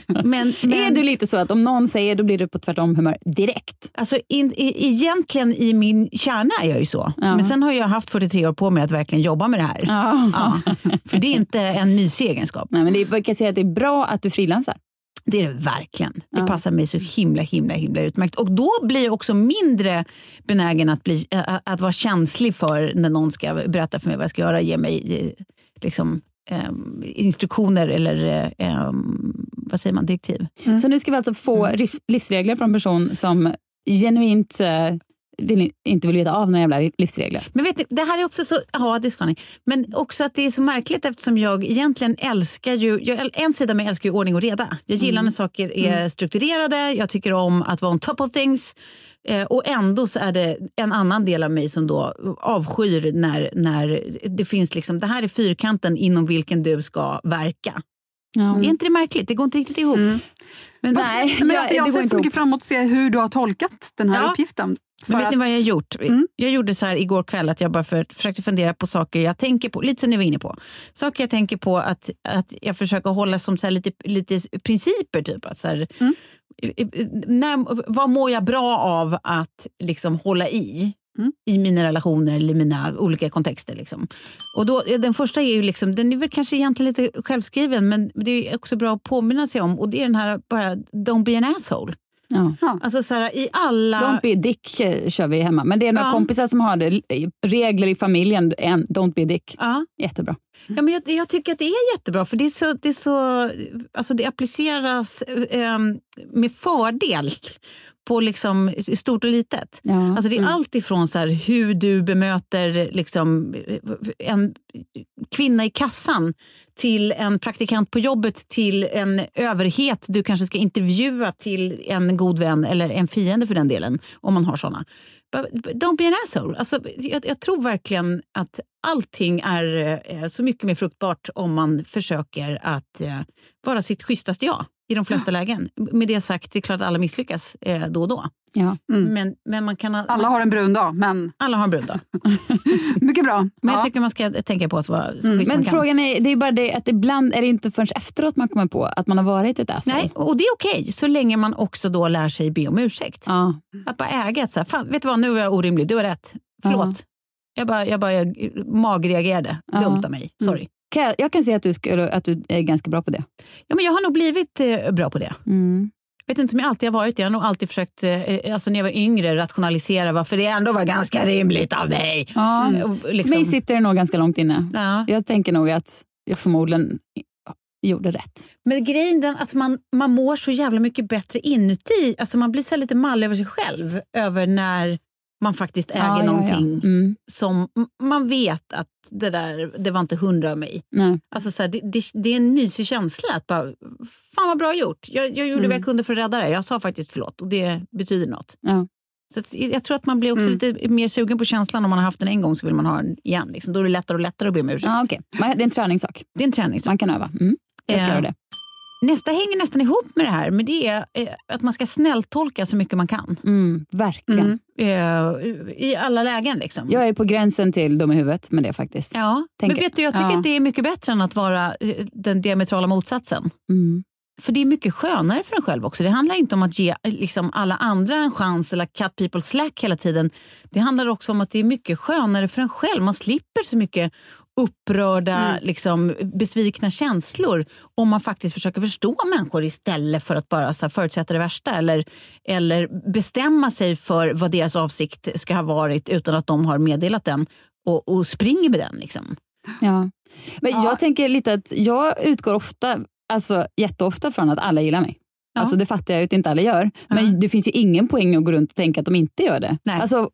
Men, men, Är du lite så att om någon säger, då blir du på tvärtom humör direkt? Alltså, in, i, egentligen i min kärna är jag ju så. Ja. Men sen har jag haft 43 år på mig att verkligen jobba med det här. Ja. För det är inte en mysig egenskap. Nej, men det, är- jag kan säga att det är bra att du frilansar. Det är det verkligen. Det Ja. passar mig så himla himla himla utmärkt. Och då blir jag också mindre benägen att, bli, äh, att vara känslig för när någon ska berätta för mig vad jag ska göra. Ge mig eh, liksom, ehm, instruktioner eller ehm, vad säger man, direktiv. Så nu ska vi alltså få Mm. livsregler från en person som genuint eh, vill, inte vill veta av några jävla livsregler. Men vet ni, det här är också så, ja det ska ni. Men också att det är så märkligt eftersom jag egentligen älskar ju, jag, en sida av mig älskar ju ordning och reda. Jag gillar när saker är strukturerade, jag tycker om att vara on top of things. Eh, och ändå så är det en annan del av mig som då avskyr när, när det finns liksom, det här är fyrkanten inom vilken du ska verka. Ja. Är inte det märkligt? Det går inte riktigt ihop. Men, Nej, Men jag- alltså, jag ser inte så mycket fram emot att se hur du har tolkat den här Ja. uppgiften. Men vet att, ni vad jag har gjort? Mm. Jag gjorde så här igår kväll att jag bara för, försökte fundera på saker jag tänker på, lite som ni var inne på. Saker jag tänker på att, att jag försöker hålla som så här lite, lite principer. Typ. Att så här, Mm. när, vad mår jag bra av att liksom hålla i? Mm. i mina relationer eller mina olika kontexter. Liksom. Och då, den första är ju liksom, den är väl kanske egentligen lite självskriven men det är också bra att påminna sig om och det är den här bara don't be an asshole. Ja. Alltså så här, i alla... Don't be a dick eh, kör vi hemma. Men det är några Ja. kompisar som har det. Regler i familjen, en, don't be a dick. Ja. Jättebra. Ja, men jag, jag tycker att det är jättebra, för det, är så, det, är så, alltså det appliceras eh, med fördel på liksom stort och litet. Ja. Alltså det är allt ifrån så hur du bemöter liksom, en kvinna i kassan till en praktikant på jobbet till en överhet du kanske ska intervjua till en god vän eller en fiende för den delen, om man har såna. Don't be an asshole. Alltså, jag, jag tror verkligen att allting är eh, så mycket mer fruktbart om man försöker att eh, vara sitt schysstaste jag i de flesta lägen. Med det sagt, det är klart att alla misslyckas eh, då och då. Ja. Mm. Men, men man kan ha, alla har en brun dag, men alla har en brud då. mycket bra. Men Ja. jag tycker man ska tänka på att vara så man Men kan. frågan är, det är bara det att ibland är det inte förrän efteråt man kommer på att man har varit ett asshole. Nej, och det är okej, så länge man också då lär sig be om ursäkt. Ja. Att bara äga att så här, fan, vet du vad, nu är jag orimlig, du har rätt. Förlåt. Jag bara, jag bara jag magreagerade. Ja. Dumt av mig. Sorry. Kan jag, jag kan se att du, skulle, att du är ganska bra på det. Ja, men jag har nog blivit eh, bra på det. Mm. vet inte om jag alltid har varit det. Jag har nog alltid försökt, eh, alltså när jag var yngre, rationalisera varför det ändå var ganska rimligt av mig. Ja. Mm. Och För liksom- mig sitter det nog ganska långt inne. Ja. Jag tänker nog att jag förmodligen gjorde rätt. Men grejen är att man, man mår så jävla mycket bättre inuti. Alltså man blir så lite mall över sig själv. Över när man faktiskt äger Ja, ja, ja. någonting Mm. som man vet att det där det var inte hundra av mig. Nej. Alltså så här, det, det, det är en mysig känsla att bara, fan vad bra gjort. Jag, jag gjorde Mm. vad jag kunde för att rädda det. Jag sa faktiskt förlåt och det betyder något. Ja. Så att, jag tror att man blir också Mm. lite mer sugen på känslan om man har haft den en gång så vill man ha den igen. Liksom. Då är det lättare och lättare att be om ursäkt. Ja, okay. Det är en träningssak. Det är en träningssak. Man kan öva. Mm. Jag ska Eh, göra det. Nästa hänger nästan ihop med det här, men det är eh, att man ska snälltolka så mycket man kan. Mm, verkligen. Eh, I alla lägen. Liksom. Jag är på gränsen till dum i huvudet med det faktiskt. Ja, men vet du, jag tycker Ja. att det är mycket bättre än att vara eh, den diametrala motsatsen. Mm. För det är mycket skönare för en själv också. Det handlar inte om att ge liksom, alla andra en chans eller cut people slack hela tiden. Det handlar också om att det är mycket skönare för en själv. Man slipper så mycket upprörda, Mm. liksom, besvikna känslor om man faktiskt försöker förstå människor istället för att bara så här, förutsätta det värsta eller, eller bestämma sig för vad deras avsikt ska ha varit utan att de har meddelat den och, och springer med den. Liksom. Ja. Men Ja. Jag tänker lite att jag utgår ofta, alltså jätteofta från att alla gillar mig. Ja. Alltså det fattar jag att inte alla gör. Men Ja. det finns ju ingen poäng att gå runt och tänka att de inte gör det. Nej. Alltså,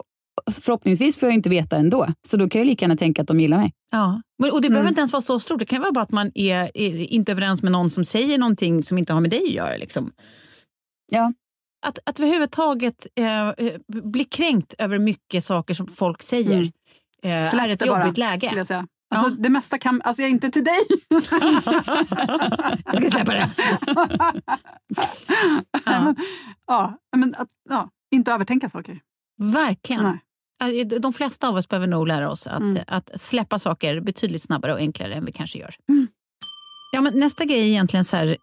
förhoppningsvis får jag inte veta ändå. Så då kan jag lika gärna tänka att de gillar mig. Ja. Men- Och det behöver Mm. inte ens vara så stort. Det kan vara bara att man är, är inte överens med någon som säger någonting som inte har med dig att göra. Liksom. Ja. Att, att överhuvudtaget eh, eh, bli kränkt över mycket saker som folk säger Mm. eh, är ett bara, jobbigt läge. skulle jag säga. Alltså, Det mesta kan... Alltså, jag är inte till dig. Jag ska släppa det. ja. ja, men att, ja, inte övertänka saker. Verkligen. Nej. Alltså, De flesta av oss behöver nog lära oss att, Mm. att släppa saker betydligt snabbare och enklare än vi kanske gör. Mm. Ja, men nästa grej är egentligen så här...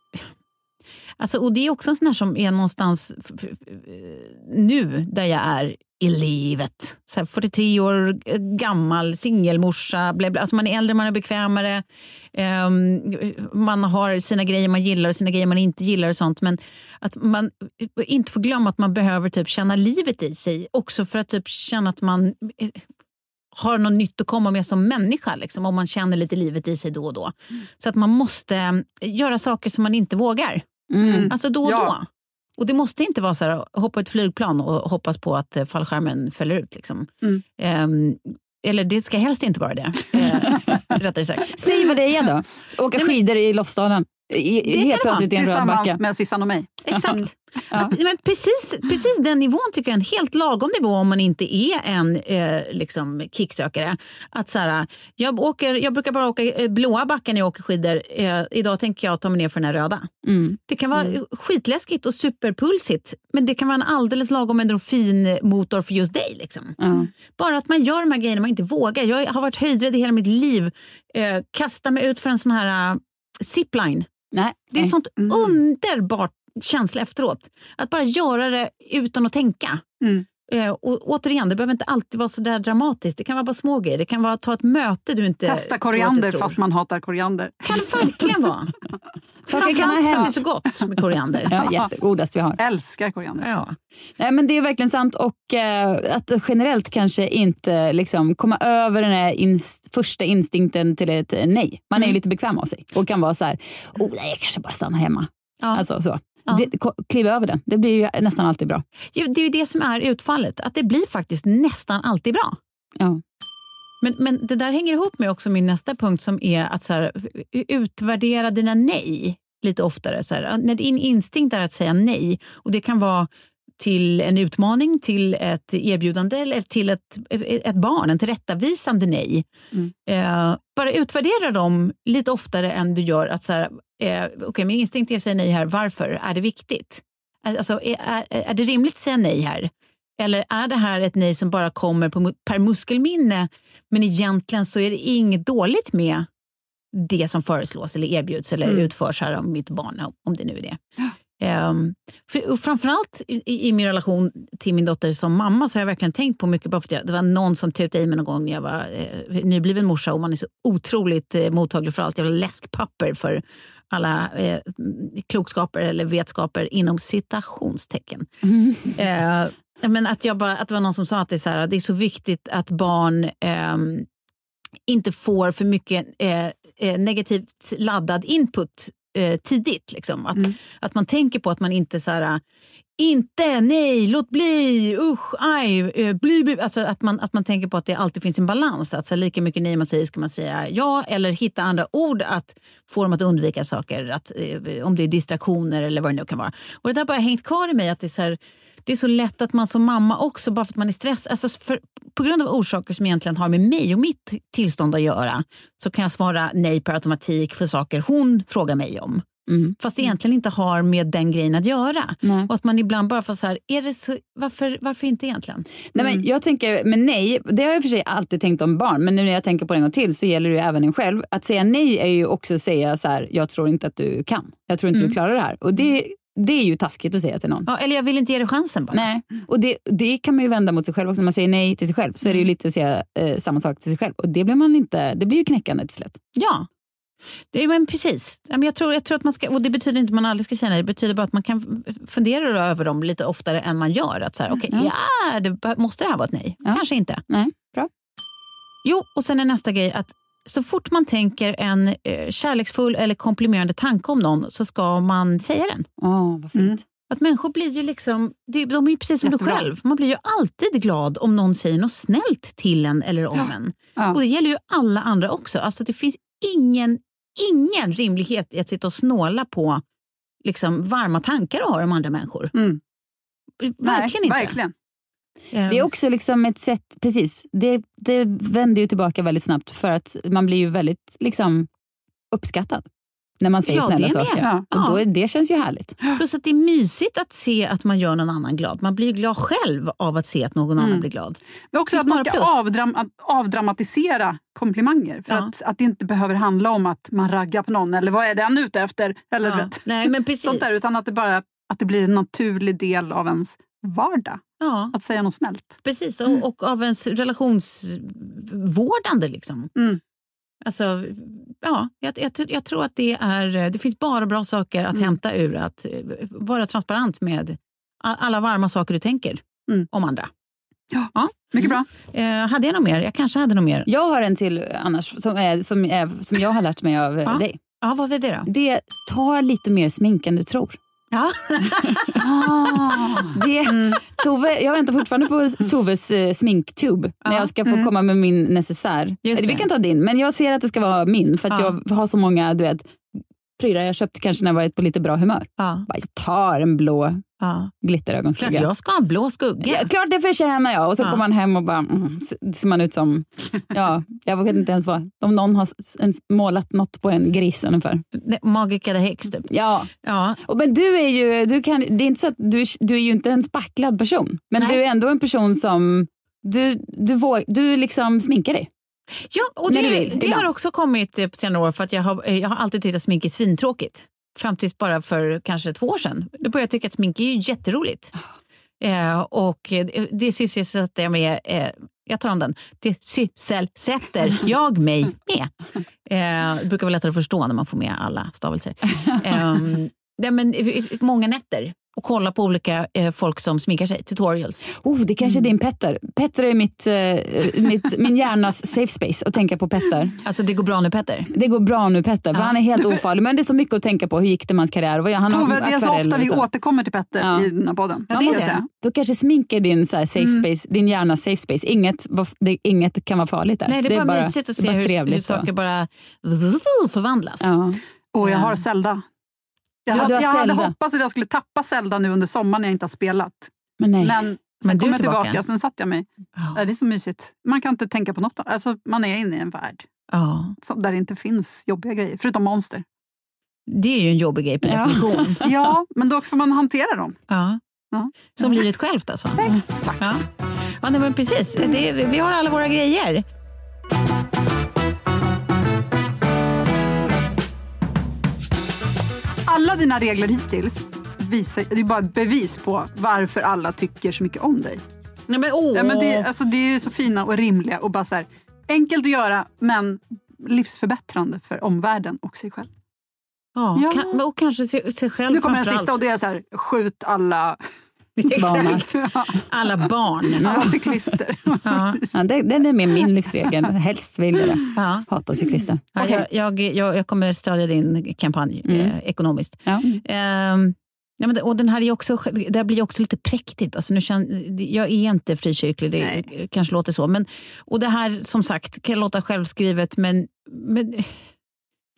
Alltså, och det är också en sån här som är någonstans nu där jag är i livet. Så här 43 år gammal, singelmorsa. Bla bla. Alltså man är äldre, man är bekvämare. Ehm, man har sina grejer man gillar och sina grejer man inte gillar. och sånt. Men att man inte får glömma att man behöver typ känna livet i sig. Också för att typ känna att man eh, har något nytt att komma med som människa. Liksom, om man känner lite livet i sig då och då. Så att man måste eh, göra saker som man inte vågar. Mm. Alltså då och Ja. då. Och det måste inte vara så här, hoppa ett flygplan och hoppas på att eh, fallskärmen fäller ut. Liksom. Mm. Ehm, eller det ska helst inte vara det. Eh, rättare sagt. Säg vad det är då. Åka skidor i Lofsdalen. I, Det helt plötsligt i en röd backe. Med Sissan och mig. Exakt. Ja. Men precis, precis den nivån tycker jag är en helt lagom nivå om man inte är en eh, liksom kicksökare. Att så här, jag, åker, jag brukar bara åka eh, blåa backen när jag åker skidor. Eh, idag tänker jag ta mig ner för den här röda. Mm. Det kan vara skitläskigt och superpulsigt men det kan vara en alldeles lagom endorfinmotor för just dig. Liksom. Ja. Bara att man gör de här grejerna man inte vågar. Jag har varit höjdrädd i hela mitt liv. Eh, kasta mig ut för en sån här uh, zipline. Nej. Det är Nej. sånt underbart känsla efteråt. Att bara göra det utan att tänka. Mm. Eh, och återigen, det behöver inte alltid vara så där dramatiskt. Det kan vara bara små grejer. Det kan vara att ta ett möte du inte Testa koriander du tror. fast man hatar koriander. kan verkligen vara. Saker kan ha att det är hänt. så gott med koriander. Ja, jättegodast vi har. Älskar koriander. Ja. Nej, men det är verkligen sant och eh, att generellt kanske inte liksom, komma över den här ins- första instinkten till ett nej. Man är ju lite bekväm av sig och kan vara så här, oh, nej, jag kanske bara stannar hemma. Ja. Alltså, så. Ja. Det, ko- kliv över den, det blir ju nästan alltid bra. Det är ju det som är utfallet. Att det blir faktiskt nästan alltid bra. Ja. Men, men det där hänger ihop med också min nästa punkt som är att så här, utvärdera dina nej lite oftare. Så här, när din instinkt är att säga nej och det kan vara till en utmaning, till ett erbjudande eller till ett, ett barn, en tillrättavisande nej. Mm. Eh, bara utvärdera dem lite oftare än du gör att så här, eh, okej min instinkt är att säga nej här, varför? Är det viktigt? Alltså, är, är, är det rimligt att säga nej här? Eller är det här ett nej som bara kommer på, per muskelminne men egentligen så är det inget dåligt med det som föreslås eller erbjuds eller Mm. utförs här av mitt barn, om det nu är det. Um, för, och framförallt i, i min relation till min dotter som mamma så har jag verkligen tänkt på mycket. Bara för att jag, det var någon som tutade i mig någon gång när jag var eh, nybliven morsa och man är så otroligt eh, mottaglig för allt jävla läskpapper för alla eh, klokskaper eller vetskaper inom citationstecken. Eh, men att, jag bara, att det var någon som sa att det är så, här, det är så viktigt att barn ehm, inte får för mycket eh, eh, negativt laddad input eh, tidigt. Liksom. Att, Mm. att man tänker på att man inte så här, inte, nej, låt bli, usch, aj, eh, bli, bli. Alltså att man, att man tänker på att det alltid finns en balans. Att så lika mycket nej man säger ska man säga ja eller hitta andra ord att få dem att undvika saker. Att, eh, om det är distraktioner eller vad det nu kan vara. Och det där har bara hängt kvar i mig. att det är så här, det är så lätt att man som mamma också, bara för att man är stressad, alltså för, på grund av orsaker som egentligen har med mig och mitt tillstånd att göra, så kan jag svara nej per automatik för saker hon frågar mig om. Mm. Fast det egentligen inte har med den grejen att göra. Nej. Och att man ibland bara får så här, är det så, varför, varför inte egentligen? Nej, men jag tänker med nej, det har jag för sig alltid tänkt om barn, men nu när jag tänker på det en gång till så gäller det ju även en själv. Att säga nej är ju också att säga så här, jag tror inte att du kan. Jag tror inte Mm. du klarar det här. Och det, det är ju taskigt att säga till någon. Ja, eller jag vill inte ge dig chansen bara. Nej, och det, det kan man ju vända mot sig själv också. När man säger nej till sig själv så är det ju Mm. lite att säga eh, samma sak till sig själv. Och det blir, man inte, det blir ju knäckande till slut. Ja, det men precis. Jag, tror, jag tror att man ska, och det betyder inte att man aldrig ska säga nej, det betyder bara att man kan fundera över dem lite oftare än man gör. Att så här, okej, Ja. ja. det, måste det här vara ett nej? Ja. Kanske inte. Nej, bra. Jo, och sen är nästa grej att så fort man tänker en eh, kärleksfull eller komplimerande tanke om någon så ska man säga den. Åh, vad fint. Mm. Att människor blir ju liksom, det- de är ju precis som Jättebra. du själv. Man blir ju alltid glad om någon säger något snällt till en eller om Ja. en. Ja. Och det gäller ju alla andra också. Alltså det finns ingen, ingen rimlighet i att sitta och snåla på liksom, varma tankar du har om andra människor. Mm. Verkligen Nej, inte. Verkligen. Ehm, Det är också liksom ett sätt, precis, det, det vänder ju tillbaka väldigt snabbt för att man blir ju väldigt liksom, uppskattad när man säger Ja, snälla saker. Ja. Och då, är- det känns ju härligt. Plus att det är mysigt att se att man gör någon annan glad. Man blir ju glad själv av att se att någon annan blir glad. Men också att man ska avdram avdramatisera komplimanger. För Ja. att, att det inte behöver handla om att man raggar på någon eller vad är den ute efter? Eller Ja. Nej, men precis. sånt där, utan att det bara att det blir en naturlig del av ens vardag. Ja, Att säga något snällt. precis. Och, och av ens relationsvårdande. Liksom. Mm. Alltså, ja, jag, jag, jag tror att det är... Det finns bara bra saker att Mm. hämta ur att eh, vara transparent med alla varma saker du tänker Mm. om andra. Mycket bra. Eh, hade jag något mer? Jag kanske hade något mer. Jag har en till annars som, är, som, är, som jag har lärt mig av eh, Ja. dig. Ja, vad är det då? Det ta lite mer smink än du tror. Ja. Det, Tove, jag väntar fortfarande på Toves eh, sminktube när Ja. jag ska få komma med min necessär. Just vi det. kan ta din, men jag ser att det ska vara min för att Ja. jag har så många du vet, prylar jag köpt kanske när jag varit på lite bra humör. Ja. Bara, Jag tar en blå Ja. Klart glitterögonskugga. jag ska ha en blå skugga. Ja, klart det förtjänar jag. Och så Ja. kommer man hem och bara, mm, så- ser man ut som, ja, jag vet inte ens vad, om någon har målat något på en gris ungefär. Magica the Hex typ. Ja, Ja. och, men du är ju, du kan, det är inte så att du, du är ju inte en spacklad person, men Nej. du är ändå en person som, du, du, våg, du liksom sminkar dig. Ja, och det, det ibland. har också kommit eh, på senare år för att jag har, eh, jag har alltid tyckt att smink är svintråkigt. Fram tills bara för kanske två år sedan. Då började jag tycka att smink är ju jätteroligt. Eh, och eh, det sysselsätter jag med, eh, jag tar om den, det sysselsätter jag mig med. Eh, det brukar vara lättare att förstå när man får med alla stavelser. Eh, nej, men, eh, eh, många nätter och kolla på olika eh, folk som sminkar sig, tutorials. Oh, det kanske är din Petter. Petter är mitt, eh, mitt, min hjärnas safe space att tänka på Petter. Alltså det går bra nu Petter. Det går bra nu Petter, för Ja. han är helt ofarlig. Men det är så mycket att tänka på. Hur gick det med hans karriär? Och vad gör han? Tove, har det är så ofta vi så. återkommer till Petter Ja. i den här podden. Ja, det är måste det. säga. Då kanske smink är din så här, safe Mm. space, din hjärnas safe space. Inget, var- det, inget kan vara farligt där. Nej, det är bara, mysigt att det se hur, hur saker och- bara förvandlas. Ja. Och jag har. Zelda. Jag, Ja, hade, jag hade hoppats att jag skulle tappa Zelda nu under sommaren när jag inte har spelat. Men nej. Men sen Men kom jag tillbaka, tillbaka. sen satt jag mig. Ja. Det är så mysigt. Man kan inte tänka på något. Alltså, man är inne i en värld Ja. där det inte finns jobbiga grejer, förutom monster. Det är ju en jobbig grej per Ja. definition. Ja, men då får man hantera dem. Ja. Ja. Som livet självt alltså. Exakt. Ja, ja nej, men precis. Det, vi har alla våra grejer. Alla dina regler hittills visar, det är bara bevis på varför alla tycker så mycket om dig. Nej, men, åh. Ja, men det, alltså, det är så fina och rimliga och bara så här, enkelt att göra men livsförbättrande för omvärlden och sig själv. ja, Ja. Kan, och kanske sig, sig själv Nu kommer den sista och det är så här, skjut alla, Ja, Alla barn. alla cyklister. Ja. Ja, det, den är med min livsregel. Helst vill jag det. Ja. Hata cyklister. Ja, jag, jag, jag, jag kommer stödja din kampanj Mm. eh, ekonomiskt. Ja. Ehm, ja, men, det- och den här är också, det här blir också lite präktigt. Alltså, nu känner, jag är inte frikyrklig, det Nej. kanske låter så. Men, och det här som sagt kan låta självskrivet, men, men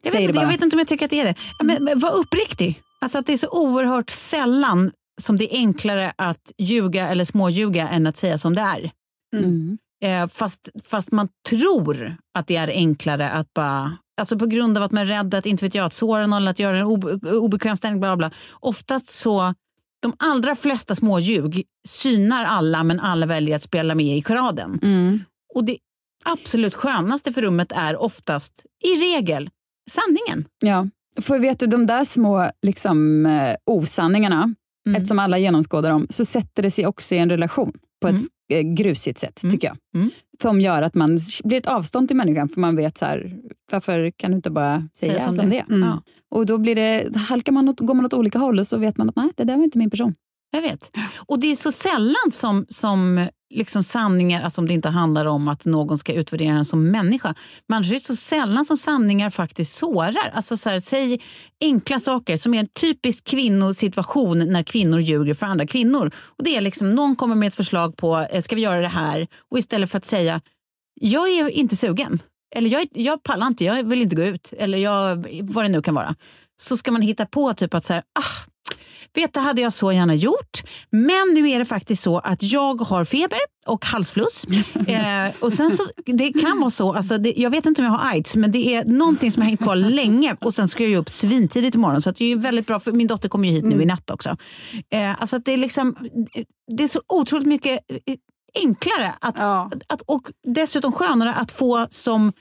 jag, Säg vet inte, jag vet inte om jag tycker att det är det. Ja, Men, men var uppriktig. Alltså att det är så oerhört sällan som det är enklare att ljuga eller småljuga än att säga som det är. Mm. Eh, fast, fast man tror att det är enklare att bara... Alltså på grund av att man är rädd att, inte vet jag, att såra någon eller att göra en obe, obekväm ställning. Bla bla. Oftast så, de allra flesta småljug synar alla men alla väljer att spela med i charaden. Mm. Och det absolut skönaste för rummet är oftast, i regel, sanningen. Ja. För vet du, de där små liksom, eh, osanningarna, Mm. eftersom alla genomskådar dem, så sätter det sig också i en relation på ett Mm. eh, grusigt sätt, Mm. tycker jag. Mm. Som gör att man blir ett avstånd till människan, för man vet så här, varför kan du inte bara säga, Säga som som, det det? Mm. Ja. Och då blir det, halkar man åt, går man åt olika håll och så vet man att nej, det där var inte min person. Jag vet. Och det är så sällan som, som liksom sanningar, alltså om det inte handlar om att någon ska utvärdera en som människa, men annars är det så sällan som sanningar faktiskt sårar. Alltså så här, säg enkla saker som är en typisk kvinnosituation när kvinnor ljuger för andra kvinnor. Och det är liksom, någon kommer med ett förslag på, eh, ska vi göra det här? Och istället för att säga, jag är inte sugen. Eller jag, jag pallar inte, jag vill inte gå ut. Eller jag, vad det nu kan vara. Så ska man hitta på typ att så här, ah, vet det hade jag så gärna gjort. Men nu är det faktiskt så att jag har feber och halsfluss. eh, och sen så, det kan vara så, alltså det, jag vet inte om jag har aids, men det är någonting som har hängt kvar länge. Och sen ska jag ju upp svintidigt imorgon, så att det är väldigt bra, för min dotter kommer ju hit nu i natt också. Eh, alltså att det, är liksom, det är så otroligt mycket eh, enklare att, Ja. att, och dessutom skönare att få som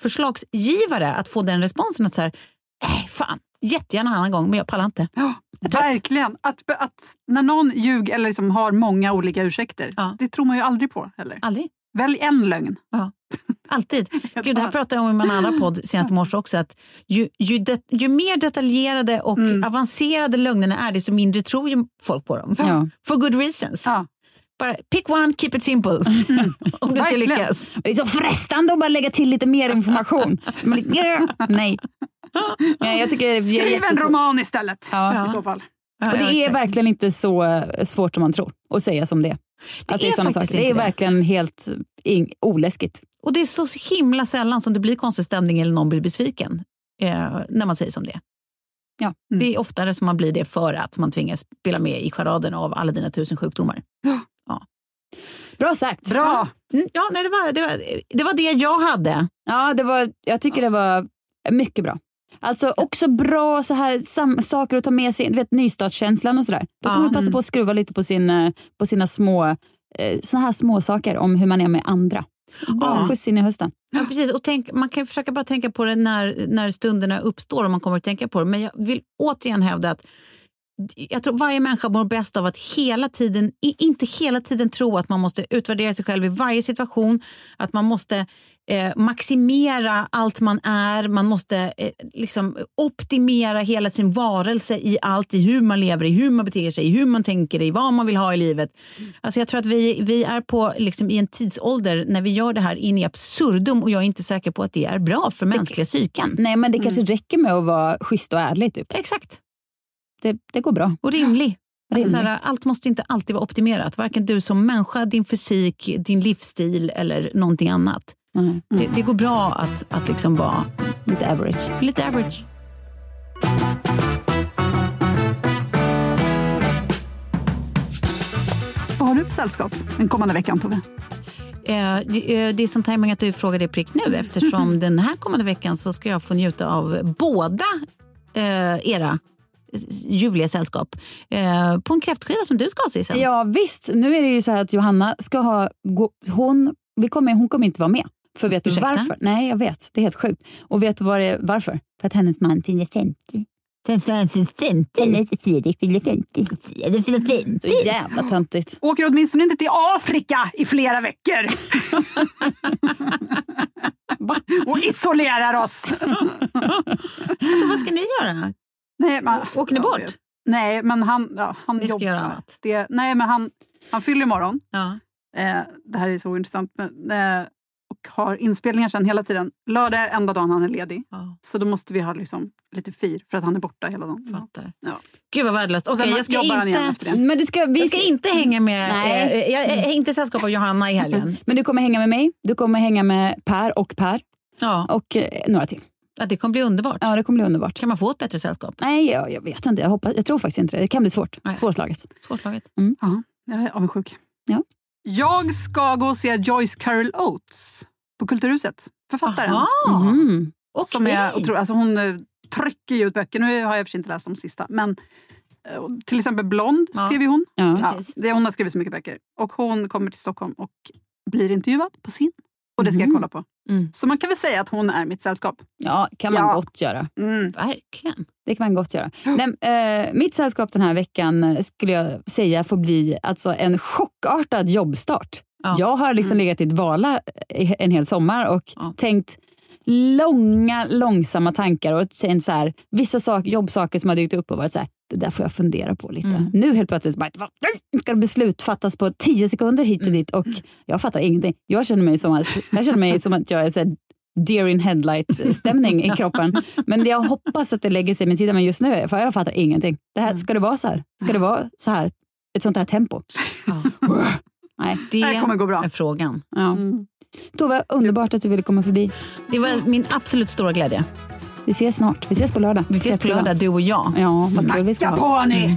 förslagsgivare att få den responsen att så här, nej fan, jättegärna en annan gång men jag pallar inte. Ja, verkligen. Att, att när någon ljuger eller liksom har många olika ursäkter, Ja. det tror man ju aldrig på heller. Aldrig. Välj en lögn. Alltid. Gud, det här pratade jag om i min andra podd senast i morse också. Att ju, ju, det, ju mer detaljerade och Mm. avancerade lögnerna är, desto mindre tror ju folk på dem. Ja. For good reasons. Ja. Bara pick one, keep it simple. Om du ska lyckas. Det är så frestande att bara lägga till lite mer information. Man lite, "Yeah." Nej. Nej. Jag tycker det Skriv en roman istället Ja. i så fall. Ja, Och det ja, är verkligen inte så eh, svårt som man tror att säga som det. Alltså, är sådana faktiskt saker. Det är det. verkligen helt ing- oläskigt. Och det är så himla sällan som det blir konstig stämning eller någon blir besviken eh, när man säger som det. Ja. Det är oftare som man blir det för att man tvingas spela med i charaden av alla dina tusen sjukdomar. Bra sagt. Bra! Mm, ja, nej, det, var, det, var, det var det jag hade. Ja, det var, jag tycker det var mycket bra. Alltså också bra så här, sam, saker att ta med sig, du vet nystartskänslan och sådär. Då kan man passa på att skruva lite på, sin, eh, på sina små, eh, såna här små saker om hur man är med andra. Bra Ja. skjuts in i hösten. Ja, precis. Och tänk, man kan försöka bara tänka på det när, när stunderna uppstår om man kommer att tänka på det. Men jag vill återigen hävda att jag tror varje människa mår bäst av att hela tiden, inte hela tiden tro att man måste utvärdera sig själv i varje situation. Att man måste eh, maximera allt man är. Man måste eh, liksom optimera hela sin varelse i allt. I hur man lever, i hur man beter sig, i hur man tänker, i vad man vill ha i livet. Alltså jag tror att vi, vi är på liksom, i en tidsålder när vi gör det här in i absurdum och jag är inte säker på att det är bra för mänskliga psyken. Nej, men det kanske räcker med att vara schysst och ärlig. Typ. Exakt. Det, det går bra. Och rimlig. Rimlig. Så här, allt måste inte alltid vara optimerat. Varken du som människa, din fysik, din livsstil eller någonting annat. Nej. Det, det går bra att, att liksom vara Lite average. lite average. Vad har du för sällskap den kommande veckan Tove? Eh, det, eh, det är som tajming att du frågar det prick nu eftersom den här kommande veckan så ska jag få njuta av båda eh, era ljuvliga sällskap eh, på en kräftskiva som du ska se sen. Ja visst, nu är det ju så här att Johanna ska ha, gå, hon, vi kommer, hon kommer inte vara med. För vet du Ursäkta? varför? Nej, jag vet. Det är helt sjukt. Och vet du vad det, varför? För att hennes man fyller 50. Hennes Fredrik fyller 50. Så jävla töntigt. Åker åtminstone inte till Afrika i flera veckor. och isolerar oss. Så vad ska ni göra? Nej, men, Åker ni bort? Nej, men han, ja, han Ni ska jobbar. göra annat. Det, nej, men han, han fyller imorgon. Ja. Eh, det här är så intressant. Men, eh, och har inspelningar sen hela tiden. Lördag är enda dagen han är ledig. Ja, Så då måste vi ha liksom lite fir för att han är borta hela dagen. fattar. Ja. Gud vad värdelöst. Sen jag ska jobbar han igen inte... efter det. Men du ska, vi Jag ska inte hänga med, Nej. eh, jag är inte sällskap av Johanna i helgen. Men du kommer hänga med mig, du kommer hänga med Per och Per Ja, och eh, några till. Ja, det kommer bli underbart. Ja, det kommer bli underbart. Kan man få ett bättre sällskap? Nej, jag, jag vet inte. Jag, hoppas, jag tror faktiskt inte det. Det kan bli svårt. Nej. Svårslaget. Svårslaget. Ja, jag är avundsjuk. Ja. Jag ska gå och se Joyce Carol Oates på Kulturhuset. Författaren. Aha, Mhm. Som är okej. otro, alltså hon eh, trycker ju ut böcker. Nu har jag i och för sig inte läst de sista. Men eh, till exempel Blond Ja. skrev ju hon. Ja. Ja, Precis. det, hon har skrivit så mycket böcker. Och hon kommer till Stockholm och blir intervjuad på sin. Och det ska jag Mhm. kolla på. Mm. Så man kan väl säga att hon är mitt sällskap. ja, kan man Ja. gott göra. Mm. Verkligen. Det kan man gott göra. Nej, eh, mitt sällskap den här veckan skulle jag säga får bli alltså, en chockartad jobbstart. Ja. Jag har liksom Mm. legat i ett vala en hel sommar och Ja. tänkt långa, långsamma tankar och tänkt så här, vissa sak, jobbsaker som har dykt upp och varit så här, det där får jag fundera på lite. Mm. Nu helt plötsligt bara, ska beslut fattas på tio sekunder hit och dit och jag fattar ingenting. Jag känner mig som att jag, känner mig som att jag är så här, deer in headlight-stämning i kroppen. Men jag hoppas att det lägger sig med tiden, men just nu för jag fattar ingenting. Det här, ska det vara så här? Ska det vara så här? Ett sånt här tempo? Ja. Nej. Det Det kommer gå bra. är frågan. Ja. Mm. Tove, underbart att du ville komma förbi. Det var min absolut stora glädje. Vi ses snart. Vi ses på lördag. Vi ses på lördag, du och jag. Ja, vad kul vi ska ha. på ni!